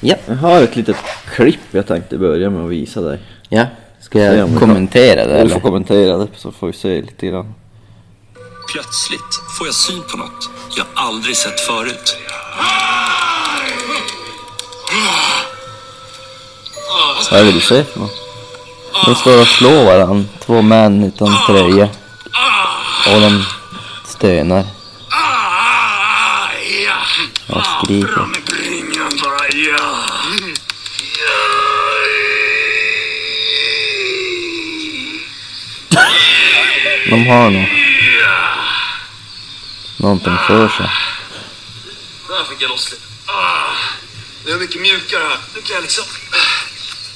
Ja. Jag har ett litet klipp jag tänkte börja med att visa dig. Ja. Ska jag kommentera det Du får eller? kommentera det så får vi se lite grann. Plötsligt får jag syn på något jag aldrig sett förut. Vad är det du ser för något? De står och slår varandra. Två män utan tröja. Och de stönar och skriker. De har nog någonting för sig. Där fick jag loss lite. Det är mycket mjukare här. Nu kan jag liksom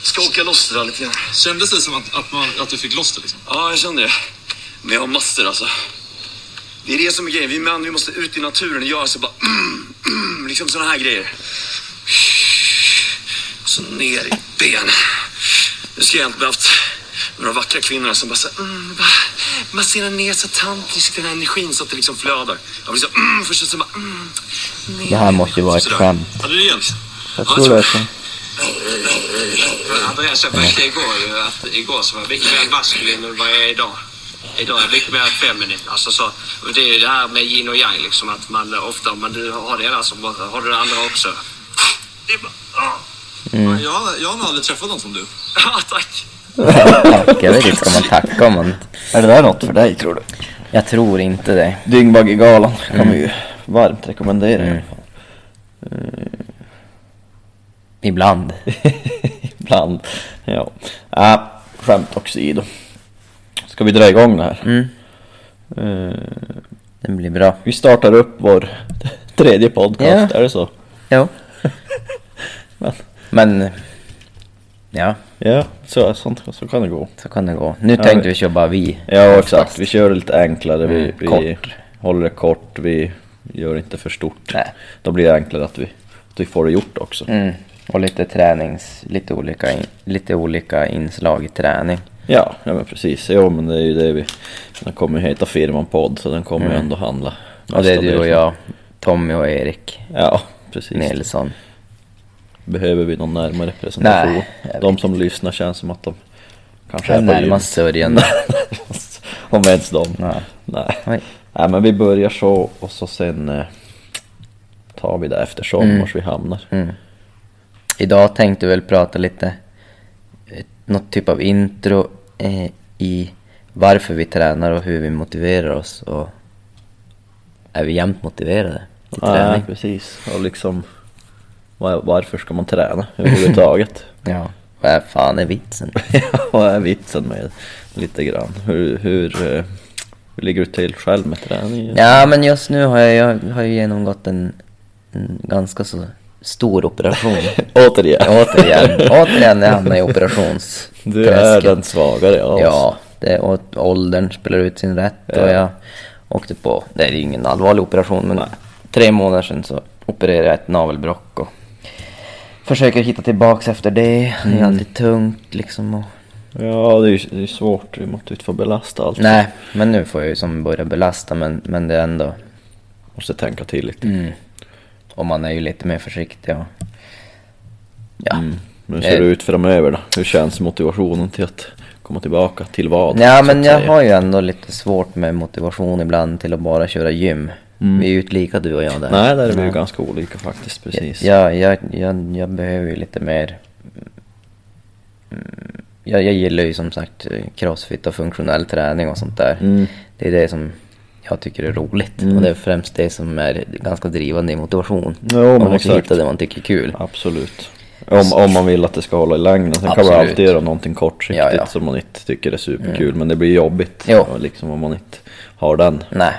skaka loss det där lite grann. Kändes det som att, att, man, att du fick loss det liksom? Ja, jag kände det. Men jag har master alltså. Det är det som är grejen. Vi män vi måste ut i naturen och göra så bara mm, mm, liksom såna här grejer. Ner i ben. Nu ska jag egentligen behövt några vackra kvinnor som bara så mm, bara massera ner så tantriskt den här energin så att det liksom flödar. Jag blir så mm, först så bara mm, ner. Det här måste ju vara ett skämt. Hade du igen? Jag tror det är så. Andreas, jag märkte igår ju att igår så var jag mycket mer maskulin än vad jag är idag. Idag är jag mycket mer feminin. Alltså så, det är ju det här med yin och yang liksom att man ofta om man du har det ena så har du det andra också. Det är bara, ah, Jag, jag har nog aldrig träffat någon som du. ah, tack. Tack, jag vet inte, ska man tacka om man... Är det där något för dig tror du? Jag tror inte det. Dyngbaggegalan kan vi ju varmt rekommendera i alla fall. Ibland. Ibland. Ja. Äh, skämt åsido. Ska vi dra igång det här? Mm. Eh, Det blir bra. vi startar upp vår tredje podcast, Ja. är det så? Jo. Men- Men... Ja, Ja, så, sånt, så kan det gå. så kan det gå. Nu Ja, tänkte vi- köra bara vi. Ja exakt, vi kör lite enklare, vi, Mm, vi kort. håller det kort, vi gör inte för stort. Nej. Då blir det enklare att vi, att vi får det gjort också. Mm. Och lite tränings... Lite olika, in, lite olika inslag i träning. Ja, ja men precis. Jo men det är ju det vi... Den kommer ju heta Firman Podd så den kommer ju Mm. ändå handla Och det är du och jag, Tommy och Erik Ja, precis. Nilsson. Behöver vi någon närmare presentation? Nej, de som lyssnar känns som att de kanske är på gym. närmast sörjande. Om ens de. Nej. Nej. Oj. Nej men vi börjar så och så sen eh, tar vi det eftersom Mm. vars vi hamnar. Mm. Idag tänkte vi väl prata lite, eh, något typ av intro eh, i varför vi tränar och hur vi motiverar oss och är vi jämt motiverade till Nej, träning? precis. Och liksom var, varför ska man träna överhuvudtaget? Ja. Vad fan är vitsen? Ja, Vad är vitsen med lite grann? Hur, hur, eh, hur ligger du till själv med träningen? Ja men just nu har jag, jag har ju genomgått en, en ganska så stor operation. Återigen. återigen, återigen jag hamnar i operations Du är den svagare av oss. Ja, det, och åldern spelar ut sin rätt och Ja. jag åkte på, det är ju ingen allvarlig operation men tre månader sedan så opererade jag ett navelbrock och försöker hitta tillbaks efter det. Det Mm. är alltid tungt liksom och... Ja, det är det är svårt. Vi måste inte få belasta allt. Nej, men nu får jag ju som börja belasta men, men det är ändå... Måste tänka till lite. Mm, och man är ju lite mer försiktig och... Ja. Mm. Hur ser det ut framöver då? Hur känns motivationen till att komma tillbaka? Till vad? Ja men jag säga? har ju ändå lite svårt med motivation ibland till att bara köra gym. Mm. Vi är ju inte lika du och jag där. Nej, där är vi ju ganska olika faktiskt. Precis. Ja, jag, jag, jag behöver ju lite mer... Mm, jag, jag gillar ju som sagt crossfit och funktionell träning och sånt där. Mm. Det är det som jag tycker är roligt. Mm. Och det är främst det som är ganska drivande i motivation. Jo, man måste exakt. hitta det man tycker är kul. Absolut. Om, om man vill att det ska hålla i längden. Sen kan man Absolut. alltid göra någonting kortsiktigt Ja, ja. som man inte tycker är superkul. Men det blir jobbigt. Jo. Liksom om man inte har den. Nej,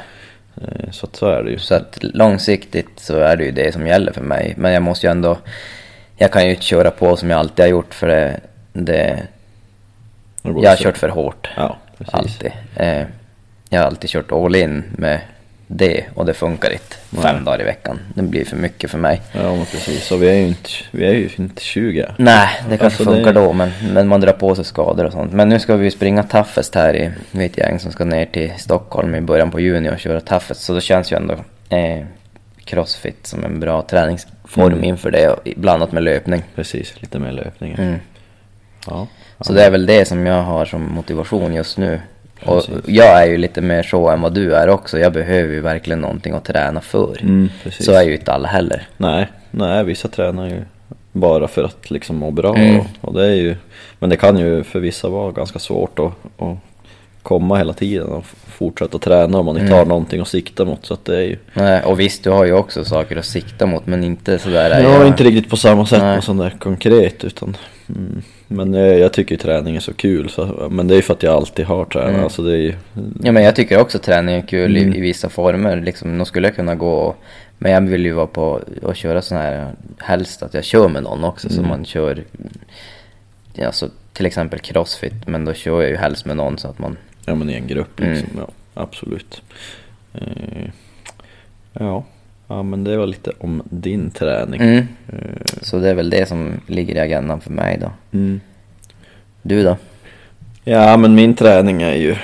Så att så är det ju. så att långsiktigt så är det ju det som gäller för mig. Men jag måste ju ändå... Jag kan ju inte köra på som jag alltid har gjort för det... det jag har kört för hårt. Ja, precis. Alltid. Eh, jag har alltid kört all in med det och det funkar inte fem dagar i veckan. Det blir för mycket för mig. Ja, men precis. Och vi är ju inte, vi är ju inte 20. Nej, det kanske Alltså, funkar det- då men, men man drar på sig skador och sånt. Men nu ska vi springa Toughest här i, vi är ett gäng som ska ner till Stockholm i början på juni och köra Toughest. Så det känns ju ändå eh, crossfit som en bra träningsform Mm. inför det och blandat med löpning. Precis, lite mer löpning. Mm. Ja. Så det är väl det som jag har som motivation just nu. Och jag är ju lite mer så än vad du är också. Jag behöver ju verkligen någonting att träna för. Mm. Så är ju inte alla heller. Nej, nej, vissa tränar ju bara för att liksom må bra. Mm. Och, och det är ju, men det kan ju för vissa vara ganska svårt att, att komma hela tiden och fortsätta träna om man inte Mm. har någonting att sikta mot. Så att det är ju, Nej, och visst, du har ju också saker att sikta mot men inte sådär. jag jag- inte riktigt på samma sätt Nej. med sånt där konkret utan mm, Men eh, jag tycker träning är så kul så, men det är ju för att jag alltid har tränat. Mm. Alltså det är Ja men jag tycker också träning är kul Mm. i, i vissa former. Liksom, nog skulle jag kunna gå och, Men jag vill ju vara på och köra sån här, helst att jag kör med någon också så Mm. man kör ja, Alltså till exempel crossfit men då kör jag ju helst med någon så att man ja men i en grupp Mm. liksom, ja absolut. Eh, ja. Ja, men det var lite om din träning. mm. Eh, Så det är väl det som ligger i agendan för mig då. mm. Du då? Ja men min träning är ju,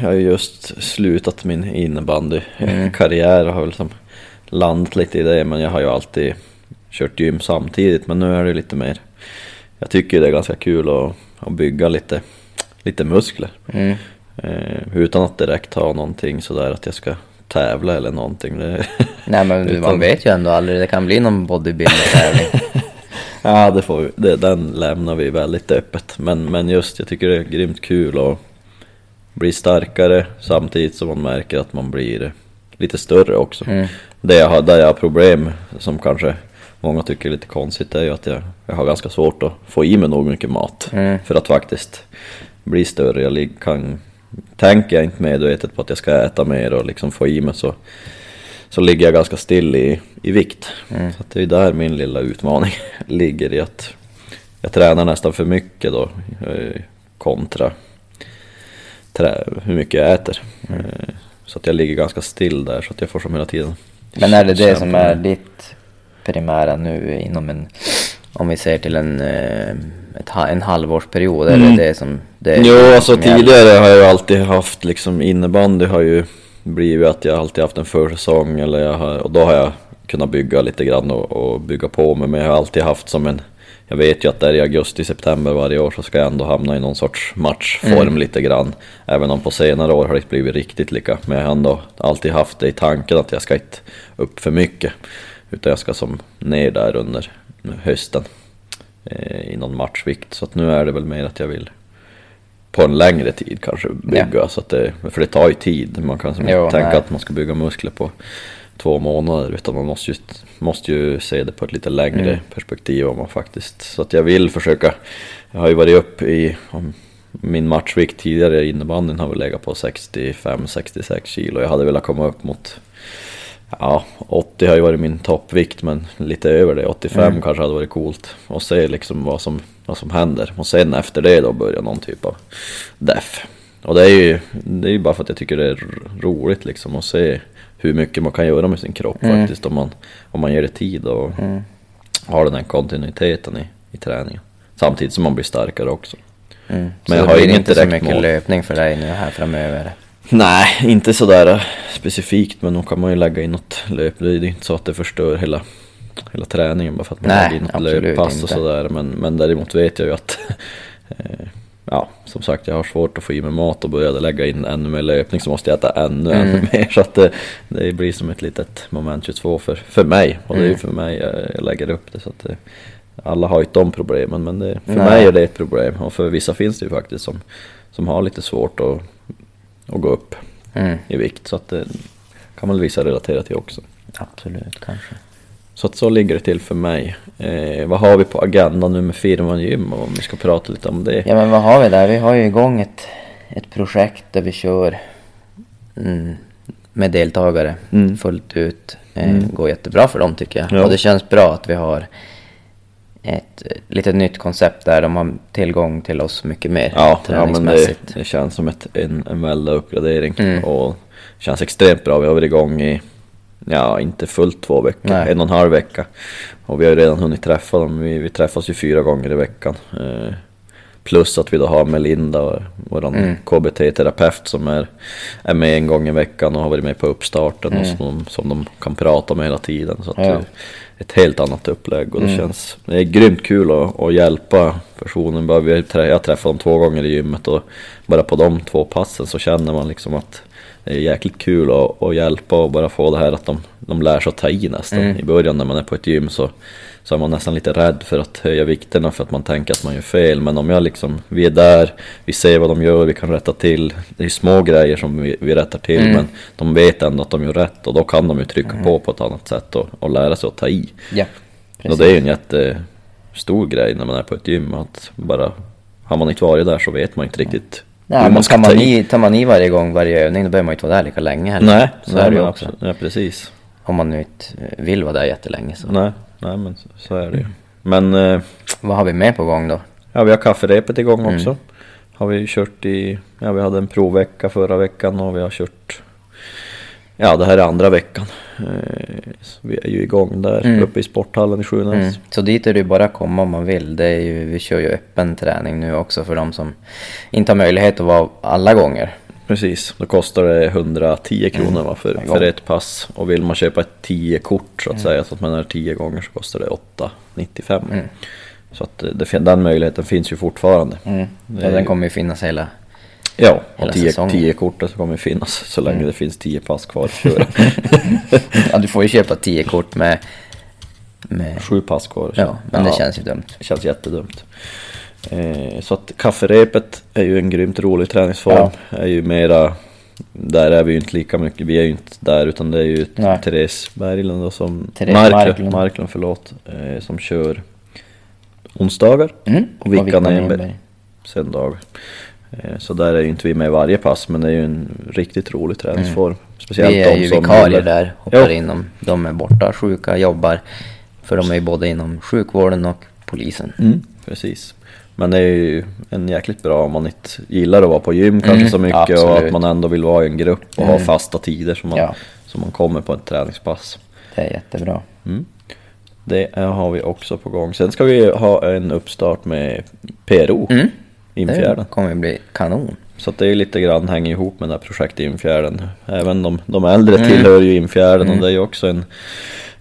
jag har ju just slutat min innebandykarriär och har väl som landat lite i det men jag har ju alltid kört gym samtidigt men nu är det lite mer, jag tycker det är ganska kul att, att bygga lite, lite muskler. Mm. Eh, utan att direkt ha någonting sådär att jag ska tävla eller någonting. Det, Nej men du, man Utan- vet ju ändå aldrig, det kan bli någon bodybuilder-tävling. ja det får vi, det, den lämnar vi väldigt öppet. Men, men just jag tycker det är grymt kul att bli starkare samtidigt som man märker att man blir lite större också. Mm. Det jag har, där jag har problem som kanske många tycker är lite konstigt är ju att jag, jag har ganska svårt att få i mig nog mycket mat Mm. för att faktiskt bli större. Jag kan, tänker jag inte medvetet på att jag ska äta mer och liksom få i mig så, så ligger jag ganska still i, i vikt. Mm. Så det är där min lilla utmaning ligger i att jag tränar nästan för mycket då eh, kontra trä, hur mycket jag äter. Mm. Eh, Så att jag ligger ganska still där så att jag får som hela tiden Men är det det som är ditt primära nu inom en, om vi ser till en, eh, ett, en halvårsperiod, Mm. det det som det Jo, alltså som tidigare har jag alltid haft liksom innebandy har ju blivit att jag alltid haft en försäsong eller jag har, och då har jag kunnat bygga lite grann och, och bygga på mig men jag har alltid haft som en jag vet ju att där i augusti, september varje år så ska jag ändå hamna i någon sorts matchform Mm. lite grann. Även om på senare år har det inte blivit riktigt lika. Men jag har ändå alltid haft det i tanken att jag ska inte upp för mycket. Utan jag ska som ner där under hösten eh, i någon matchvikt. Så att nu är det väl mer att jag vill på en längre tid kanske bygga. Så att det, för det tar ju tid. Man kan som Jo, inte tänka nej. att man ska bygga muskler på två månader. Utan man måste ju, måste ju se det på ett lite längre Mm. perspektiv om man faktiskt. Så att jag vill försöka. Jag har ju varit upp i om, min matchvikt tidigare i innebandyn har väl legat på 65-66 kilo. Jag hade velat komma upp mot Ja, 80 har ju varit min toppvikt men lite över det, 85 Mm. kanske hade varit coolt. Och se liksom vad som, vad som händer. Och sen efter det då börja någon typ av def. Och det är ju det är ju bara för att jag tycker det är ro- roligt liksom att se hur mycket man kan göra med sin kropp Mm. faktiskt om man, om man ger det tid och Mm. har den här kontinuiteten i, i träningen. Samtidigt som man blir starkare också. Mm. Men så jag det har blir inget inte så mycket mål. löpning för dig nu här framöver? Nej, inte sådär eh, specifikt men nog kan man ju lägga in något löp. Det är ju inte så att det förstör hela, hela träningen bara för att man Nej, lägger in något löppass och sådär. Men, men däremot vet jag ju att eh, Ja, som sagt jag har svårt att få i mig mat och började lägga in ännu mer löpning så måste jag äta ännu, Mm. ännu mer. Så att det, det blir som ett litet moment 22 för, för mig. Och det är ju Mm. för mig jag, jag lägger upp det. Så att alla har ju inte de problemen men det, för Nej. mig är det ett problem. Och för vissa finns det ju faktiskt som, som har lite svårt att, att gå upp Mm. i vikt. Så att det kan väl vissa relatera till också. Absolut, kanske. Så att så ligger det till för mig. Eh, vad har vi på agendan nu med firman gym om vi ska prata lite om det? Ja men vad har vi där? Vi har ju igång ett, ett projekt där vi kör mm, med deltagare Mm. fullt ut. Eh, Mm. går jättebra för dem tycker jag. Ja. Och det känns bra att vi har ett eh, lite nytt koncept där de har tillgång till oss mycket mer Ja, ja men det, träningsmässigt. det känns som ett, en, en väldig uppgradering Mm. och känns extremt bra. Vi har varit igång i, ja inte fullt två veckor, Nej. en och en halv vecka. Och vi har redan hunnit träffa dem, vi, vi träffas ju fyra gånger i veckan. Eh, Plus att vi då har Melinda, vår KBT-terapeut som är, är med en gång i veckan och har varit med på uppstarten och som, som de kan prata med hela tiden. Så att Ja. är ett helt annat upplägg och det känns, det är grymt kul att, att hjälpa personen. Jag har träffat dem två gånger i gymmet och bara på de två passen så känner man liksom att är jäkligt kul att, att hjälpa och bara få det här att de, de lär sig att ta i nästan. I början när man är på ett gym så, så är man nästan lite rädd för att höja vikterna för att man tänker att man gör fel. Men om jag liksom, vi är där, vi ser vad de gör, vi kan rätta till. Det är små grejer som vi, vi rättar till men de vet ändå att de gör rätt och då kan de ju trycka på på ett annat sätt och, och lära sig att ta i. Ja, Och det är ju en jättestor grej när man är på ett gym att bara har man inte varit där så vet man inte riktigt Nej, ska tar man, i, tar man i varje gång, varje övning, då behöver man ju inte vara där lika länge heller. Nej, så nej, är det ju också. Ja, precis. Om man nu inte vill vara där jättelänge så. Nej, nej men så, så är det ju. Men eh, Vad har vi med på gång då? ja, vi har kafferepet igång Mm. också. Har vi kört i, ja vi hade en provvecka förra veckan och vi har kört Ja det här är andra veckan. Eh, så vi är ju igång där uppe i sporthallen i Sjunäs. Mm. Så dit är det ju bara att komma om man vill. Det är ju, vi kör ju öppen träning nu också för de som inte har möjlighet att vara alla gånger. Precis, då kostar det 110 kronor va, för, för ett pass. Och vill man köpa ett 10-kort så att säga, så att man är 10 gånger så kostar det 8,95. Så att det, det, den möjligheten finns ju fortfarande. Mm. Ja, den kommer ju finnas hela... Ja, och 10, säsongen. 10 kortet så kommer finnas så länge det finns 10 pass kvar att köra. Ja, du får ju köpa 10 kort med... med... Sju pass kvar. Ja, men det känns ju dumt. Det känns jättedumt. Eh, så att kafferepet är ju en grymt rolig träningsform. Är ju mera, där är vi ju inte lika mycket, vi är ju inte där utan det är ju Nej. Therese Berglund då som, Therese Marklund, Marklund. Marklund förlåt, eh, som kör onsdagar Mm. och Vickan Enberg. söndagar. Eh, så där är ju inte vi med varje pass men det är ju en riktigt rolig träningsform. Speciellt Mm. Vi är de ju som vikarier gillar- där, hoppar Ja. in om de är borta, sjuka, jobbar. För de är ju både inom sjukvården och polisen. Mm, precis. Men det är ju en jäkligt bra om man inte gillar att vara på gym kanske Mm, så mycket och absolut. att man ändå vill vara i en grupp och ha fasta tider som man, Ja. som man kommer på ett träningspass. Det är jättebra. Det är, har vi också på gång. Sen ska vi ha en uppstart med PRO, Mm. Infjärden. Det kommer ju bli kanon. Så det är lite grann hänger ihop med det här projektet Infjärden. Även de, de äldre Mm. tillhör ju Infjärden och det är ju också en,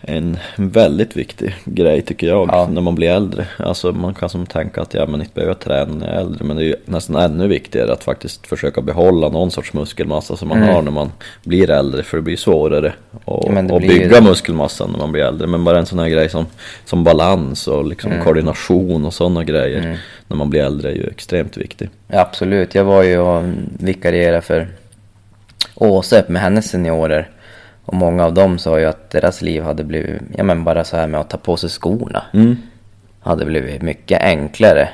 en väldigt viktig grej tycker jag Ja. när man blir äldre. Alltså man kan som tänka att ja men inte behöver träna när jag är äldre men det är ju nästan ännu viktigare att faktiskt försöka behålla någon sorts muskelmassa som man har när man blir äldre för det blir svårare att Mm. Ja, bygga det. muskelmassan när man blir äldre. Men bara en sån här grej som, som balans och liksom Mm. koordination och sådana grejer när man blir äldre är ju extremt viktig. Ja, absolut. Jag var ju och vikarierade för Åse med hennes seniorer. Och många av dem sa ju att deras liv hade blivit, ja men bara så här med att ta på sig skorna. Mm. Hade blivit mycket enklare.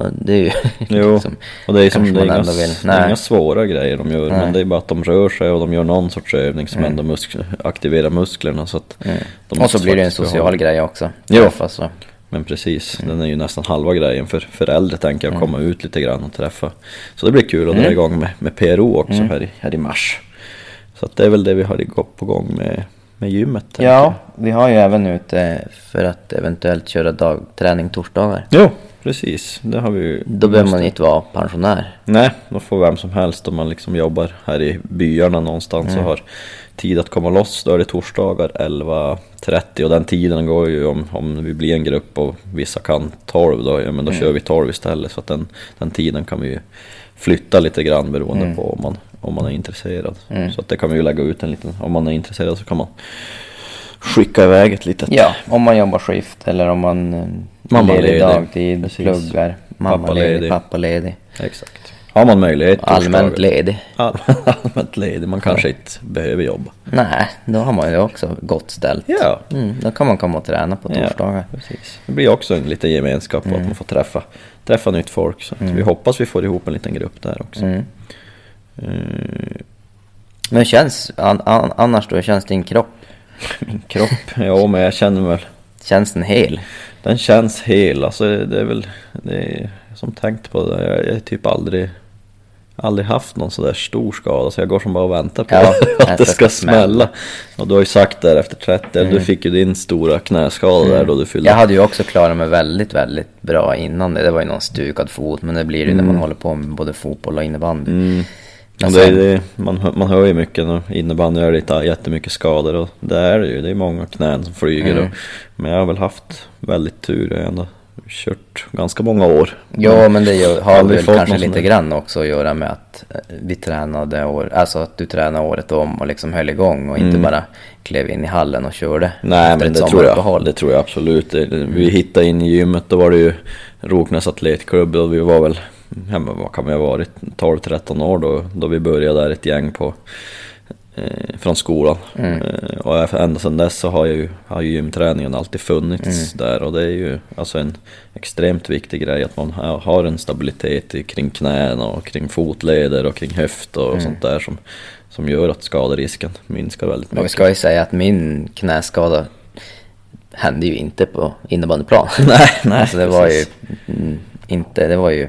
Och det är ju liksom, och det är, som, det är, inga, vill. Nej. inga svåra grejer de gör, men Nej. det är bara att de rör sig och de gör någon sorts övning som ändå musk- aktiverar musklerna. Så att Mm. Och så blir det en social behålla- grej också. Jo. Och- Men precis, den är ju nästan halva grejen för, för äldre tänker Mm. jag, komma ut lite grann och träffa. Så det blir kul att dra igång med, med PRO också Mm. här, i, här i mars. Så att det är väl det vi har på gång med, med gymmet. Ja, vi har ju även ute för att eventuellt köra dagträning torsdagar. Jo, precis. Det har vi ju. Då behöver man inte vara pensionär. Nej, då får vem som helst om man liksom jobbar här i byarna någonstans Mm. och har tid att komma loss. Då är det torsdagar 11.30 och den tiden går ju om, om vi blir en grupp och vissa kan 12 då, ja men då Mm. kör vi 12 istället. Så att den, den tiden kan vi ju flytta lite grann beroende Mm. på om man, om man är intresserad. Så att det kan vi ju lägga ut en liten, om man är intresserad så kan man skicka iväg ett litet Ja, om man jobbar skift eller om man eh, Mammaledig. ledig dagtid, Precis. pluggar, mammaledig, Pappaledig. pappaledig, Exakt. Har man möjlighet allmänt ledig. All, allmänt ledig, man kanske inte behöver jobba. Nej, då har man ju också gott ställt. Ja. Mm, då kan man komma och träna på torsdagar. Ja, precis. Det blir också en liten gemenskap och att man får träffa, träffa nytt folk. Så att vi hoppas vi får ihop en liten grupp där också. Mm. Eh, Men känns, an, an, annars då, känns din kropp? min kropp, ja men jag känner väl, Känns den hel? den känns hel. Alltså det är väl, det är som tänkt på det. Jag, jag är typ aldrig, aldrig haft någon sådär stor skada så jag går som bara och väntar på Ja, att det ska smälla. Och du har ju sagt där efter 30, du fick ju din stora knäskada där då du fyllde Jag hade ju också klarat mig väldigt, väldigt bra innan det. Det var ju någon stukad fot, men det blir det när man håller på med både fotboll och innebandy. Och det, det, man, man hör ju mycket när innebandy är inte jättemycket skador och det är det ju. Det är många knän som flyger. Mm. Och, men jag har väl haft väldigt tur. Jag har ändå kört ganska många år. Ja, men det gör- har väl kanske lite grann också att göra med att eh, vi tränade år, alltså att du tränade året om och liksom höll igång och inte bara klev in i hallen och körde. Mm. Nej men det tror, jag, det tror jag absolut. Vi hittade in i gymmet, då var det ju Roknäs atletklubb och vi var väl, ja, men vad kan vi ha varit, 12-13 år då, då vi började där ett gäng på eh, från skolan. Mm. Eh, och ända sedan dess så har ju, har ju gymträningen alltid funnits Mm. där och det är ju alltså en extremt viktig grej att man ha- har en stabilitet i- kring knän och kring fotleder och kring höft och Mm. sånt där som, som gör att skaderisken minskar väldigt Och vi mycket. ska ju säga att min knäskada hände ju inte på innebandyplan. Nej, nej, alltså det var ju precis. inte, det var ju...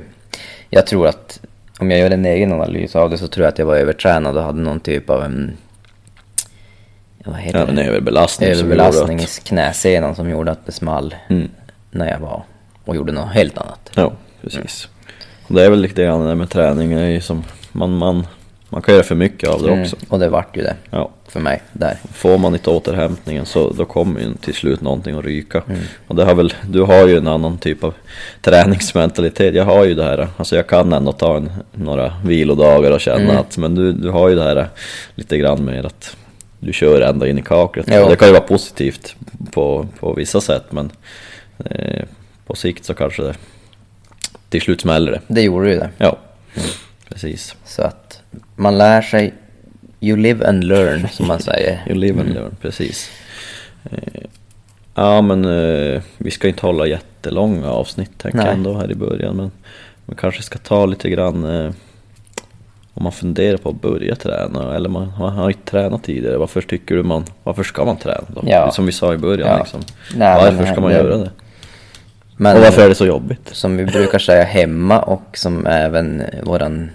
Jag tror att om jag gör en egen analys av det så tror jag att jag var övertränad och hade någon typ av en... Vad heter Ja, en det? överbelastning som Överbelastning gjorde i knäsenan som gjorde att det small Mm. när jag var och gjorde något helt annat. Ja, precis. Och det är väl lite grann det där med träning, är ju som man, man, man kan göra för mycket av det Mm, också. och det vart ju det Ja. för mig där. Får man inte återhämtningen så då kommer ju till slut någonting att ryka. Mm. Och det har väl, du har ju en annan typ av träningsmentalitet. Jag har ju det här, alltså jag kan ändå ta en, några vilodagar och känna Mm. att, men du, du har ju det här lite grann med att du kör ända in i kaklet. Och Det kan ju vara positivt på, på vissa sätt men eh, på sikt så kanske det till slut smäller det. Det gjorde ju det. Ja, precis. Så att man lär sig, you live and learn som man säger. You live and learn, precis. Eh, Ja men eh, vi ska inte hålla jättelånga avsnitt tänker jag ändå här i början men man kanske ska ta lite grann eh, om man funderar på att börja träna eller man, man har inte tränat tidigare, varför tycker du man, varför ska man träna då? Ja. Som vi sa i början Ja. liksom. Nej, varför ska man det- göra det? Men Och varför är det så jobbigt? som vi brukar säga hemma och som även våran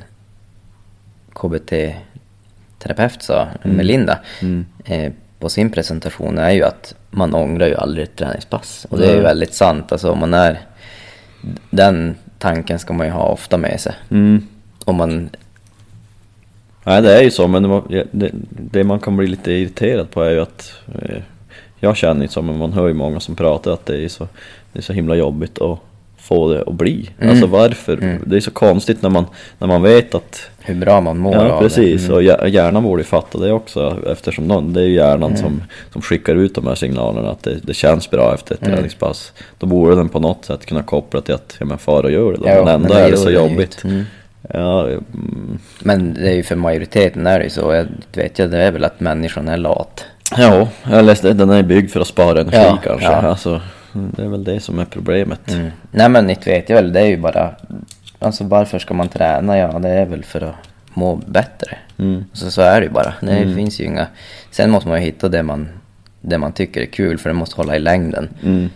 KBT-terapeut sa, Melinda, eh, på sin presentation är ju att man ångrar ju aldrig ett träningspass. Och det är ju väldigt sant, alltså om man är... Den tanken ska man ju ha ofta med sig. Mm. Om man... Nej det är ju så men det, var- det, det man kan bli lite irriterad på är ju att eh, Jag känner ju som, men man hör ju många som pratar att det är så, det är så himla jobbigt att få det att bli. Mm. Alltså varför? Det är så konstigt när man, när man vet att Hur bra man mår Ja av precis, det. Mm. och hjär- hjärnan borde ju fatta det också eftersom de, det är ju hjärnan som, som skickar ut de här signalerna att det, det känns bra efter ett Mm. träningspass. Då borde den på något sätt kunna koppla till att, ja men far och gör det då, Ja, men ändå men det är det så ju jobbigt. Mm. Ja, mm, Men det är ju för majoriteten är det ju så. Jag vet jag, det är väl att människan är lat. Ja, jag läste den är byggd för att spara energi Ja, kanske. ja. Alltså, det är väl det som är problemet. Mm. Nej men inte vet jag väl, det är ju bara... Alltså varför ska man träna? Ja, det är väl för att må bättre. Mm. Så, så är det ju bara. Det finns ju inga... Sen måste man ju hitta det man, det man tycker är kul, för det måste hålla i längden. Mm.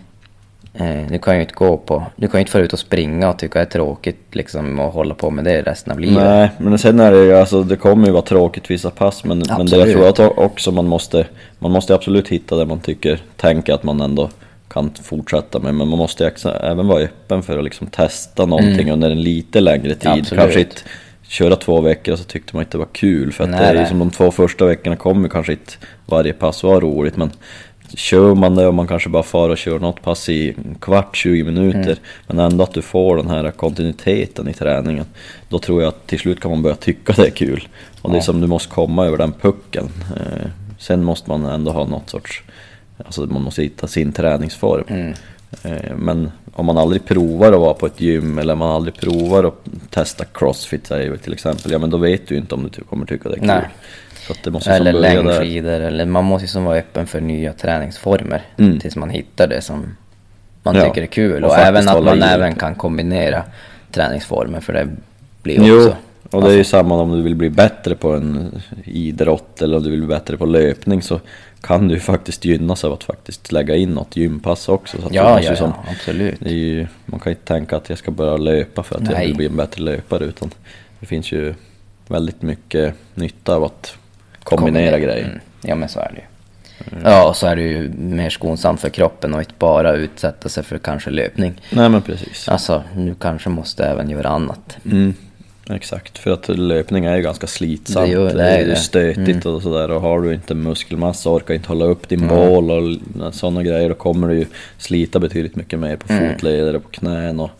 Eh, du kan ju inte gå på... Du kan ju inte få ut och springa och tycka det är tråkigt liksom och hålla på med det resten av livet. Nej, men sen är det ju, alltså det kommer ju vara tråkigt vissa pass men, men det jag tror att också man måste, man måste absolut hitta det man tycker, tänker att man ändå kan fortsätta med men man måste ju även vara öppen för att liksom testa någonting under en lite längre tid. Mm. Absolut. Kanske inte köra två veckor och så tyckte man inte det var kul för att Nej, det är nej. som de två första veckorna kommer kanske inte varje pass vara roligt men Kör man det och man kanske bara far och kör något pass i en kvart, 20 minuter Mm. Men ändå att du får den här kontinuiteten i träningen Då tror jag att till slut kan man börja tycka det är kul Och det är Ja. som du måste komma över den pucken eh, Sen måste man ändå ha något sorts Alltså man måste hitta sin träningsform Mm. eh, Men om man aldrig provar att vara på ett gym eller man aldrig provar att testa crossfit till exempel Ja men då vet du inte om du kommer tycka det är kul Nej. Så det måste Eller längdskidor, eller man måste ju som vara öppen för nya träningsformer Mm. tills man hittar det som man Ja, tycker är kul. och Och, även att man även kan kombinera träningsformer för det blir ju Jo, också... och det är ju samma om du vill bli bättre på en idrott eller om du vill bli bättre på löpning så kan du ju faktiskt gynnas av att faktiskt lägga in något gympass också. Så att Ja, ja, ju som, ja, absolut. det är ju, man kan inte tänka att jag ska börja löpa för att jag Nej. vill bli en bättre löpare utan det finns ju väldigt mycket nytta av att kombinera grejer. Mm. Ja men så är det ju. Ja och så är det ju mer skonsamt för kroppen och inte bara utsätta sig för kanske löpning. Nej men precis. Alltså nu kanske måste även göra annat. Mm, exakt, för att löpning är ju ganska slitsamt. Det gör- det är ju stötigt och sådär och har du inte muskelmassa, orkar inte hålla upp din bål och sådana grejer, då kommer du ju slita betydligt mycket mer på fotleder och på knän och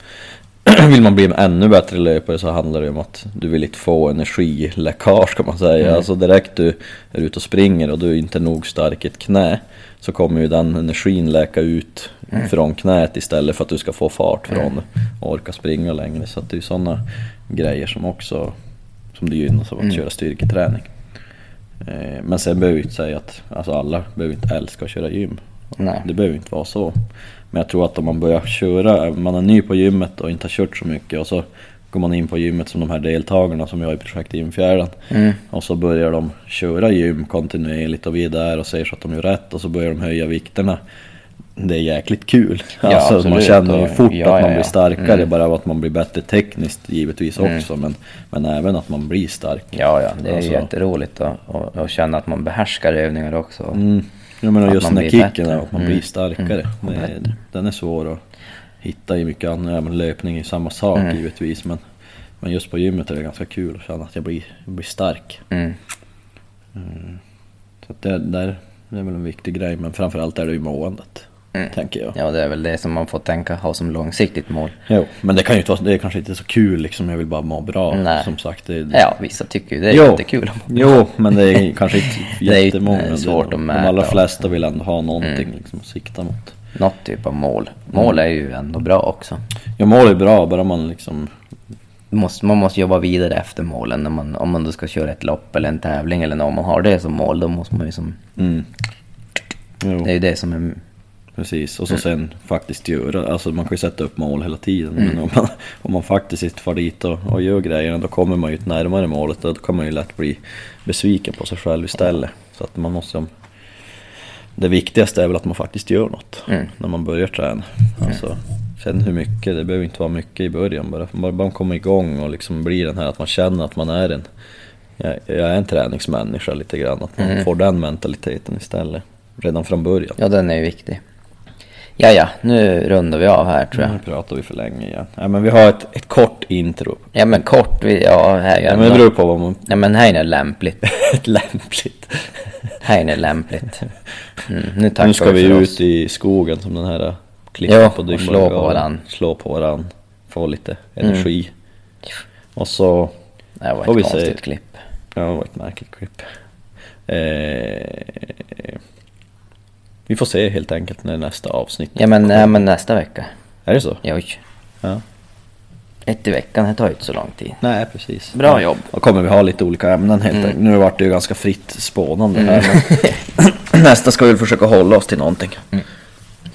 vill man bli en ännu bättre löpare så handlar det om att du vill inte få energiläckage kan man säga. Alltså direkt du är ute och springer och du är inte nog stark i ett knä så kommer ju den energin läka ut från knät istället för att du ska få fart från det och orka springa längre. Så att det är ju sådana grejer som också som det gynnas av att köra styrketräning. Eh, Men sen behöver vi inte säga att alltså alla behöver inte älska att köra gym. Nej. Det behöver inte vara så. Men jag tror att om man börjar köra, man är ny på gymmet och inte har kört så mycket och så går man in på gymmet som de här deltagarna som har i projekt Gymfjärden. Mm. Och så börjar de köra gym kontinuerligt och vi är där och ser så att de gör rätt och så börjar de höja vikterna. Det är jäkligt kul. Ja, alltså, man absolut. känner ju fort ja, att man ja, blir starkare Mm. bara av att man blir bättre tekniskt givetvis också men, men även att man blir stark. Ja ja, det är Alltså- jätteroligt att, känna att man behärskar övningar också. Mm. Jag menar just man den här kicken, att man Mm. blir starkare. Mm. Det, är- den är svår att hitta i mycket annat, men löpning är samma sak Mm. givetvis men, men just på gymmet är det ganska kul att känna att jag blir, jag blir stark. Mm. Så att det, där, det är väl en viktig grej men framförallt är det ju måendet, tänker jag. Mm. Ja det är väl det som man får tänka, ha som långsiktigt mål. Jo, men det kan ju inte vara, det är kanske inte så kul liksom, jag vill bara må bra Nej. som sagt. Det, det, Ja, vissa tycker ju det är Jo. jättekul. Jo, men det är kanske inte Det är jättemånga. svårt att De mäta allra och- flesta vill ändå ha någonting Mm. liksom, att sikta mot. Något typ av mål. Mål är ju ändå bra också. Ja, mål är bra, bara man liksom Måste, man måste jobba vidare efter målen. När man, om man då ska köra ett lopp eller en tävling eller om man har det som mål, då måste man ju som... Mm. Det är ju det som är... precis. Och så Mm. sen faktiskt göra, alltså man kan ju sätta upp mål hela tiden. Men om man, om man faktiskt inte far dit och, och gör grejerna då kommer man ju närmare målet och då kan man ju lätt bli besviken på sig själv istället. Så att man måste... Det viktigaste är väl att man faktiskt gör något Mm. när man börjar träna. Alltså, sen hur mycket, det behöver inte vara mycket i början bara. Bara man kommer igång och liksom blir den här att man känner att man är en jag, jag är en träningsmänniska lite grann. Att man Mm. får den mentaliteten istället. Redan från början. Ja, den är ju viktig. Ja, ja, nu rundar vi av här tror jag. Nu pratar vi för länge igen. Ja, men vi har ett, ett kort intro. Ja, men kort, vi, ja, här Ja, är men det beror på vad man... Ja, men här är lämpligt. ett lämpligt. Här är lämpligt. Mm, nu tackar Nu ska vi för ut oss. i skogen som den här klippen Ja, på och slå på varann. Slå på varann. Få lite Mm. energi. Och så... Det var ett vi konstigt klipp. Ja, det var ett märkligt klipp. Eh, vi får se helt enkelt när nästa avsnitt Ja, men, ja, men nästa vecka. Är det så? Ja, oj. Ja. Ett i veckan, det tar ju inte så lång tid. Nej, precis. Bra Ja. jobb. Då kommer vi ha lite olika ämnen helt Mm. enkelt. Nu vart det ju ganska fritt spånande här. Men nästa ska vi väl försöka hålla oss till någonting.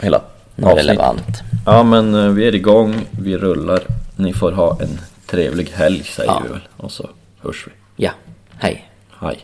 Hela Något avsnittet. relevant. Ja men eh, vi är igång, vi rullar. Ni får ha en trevlig helg säger Ja. vi väl. Och så hörs vi. Ja, hej. Hej.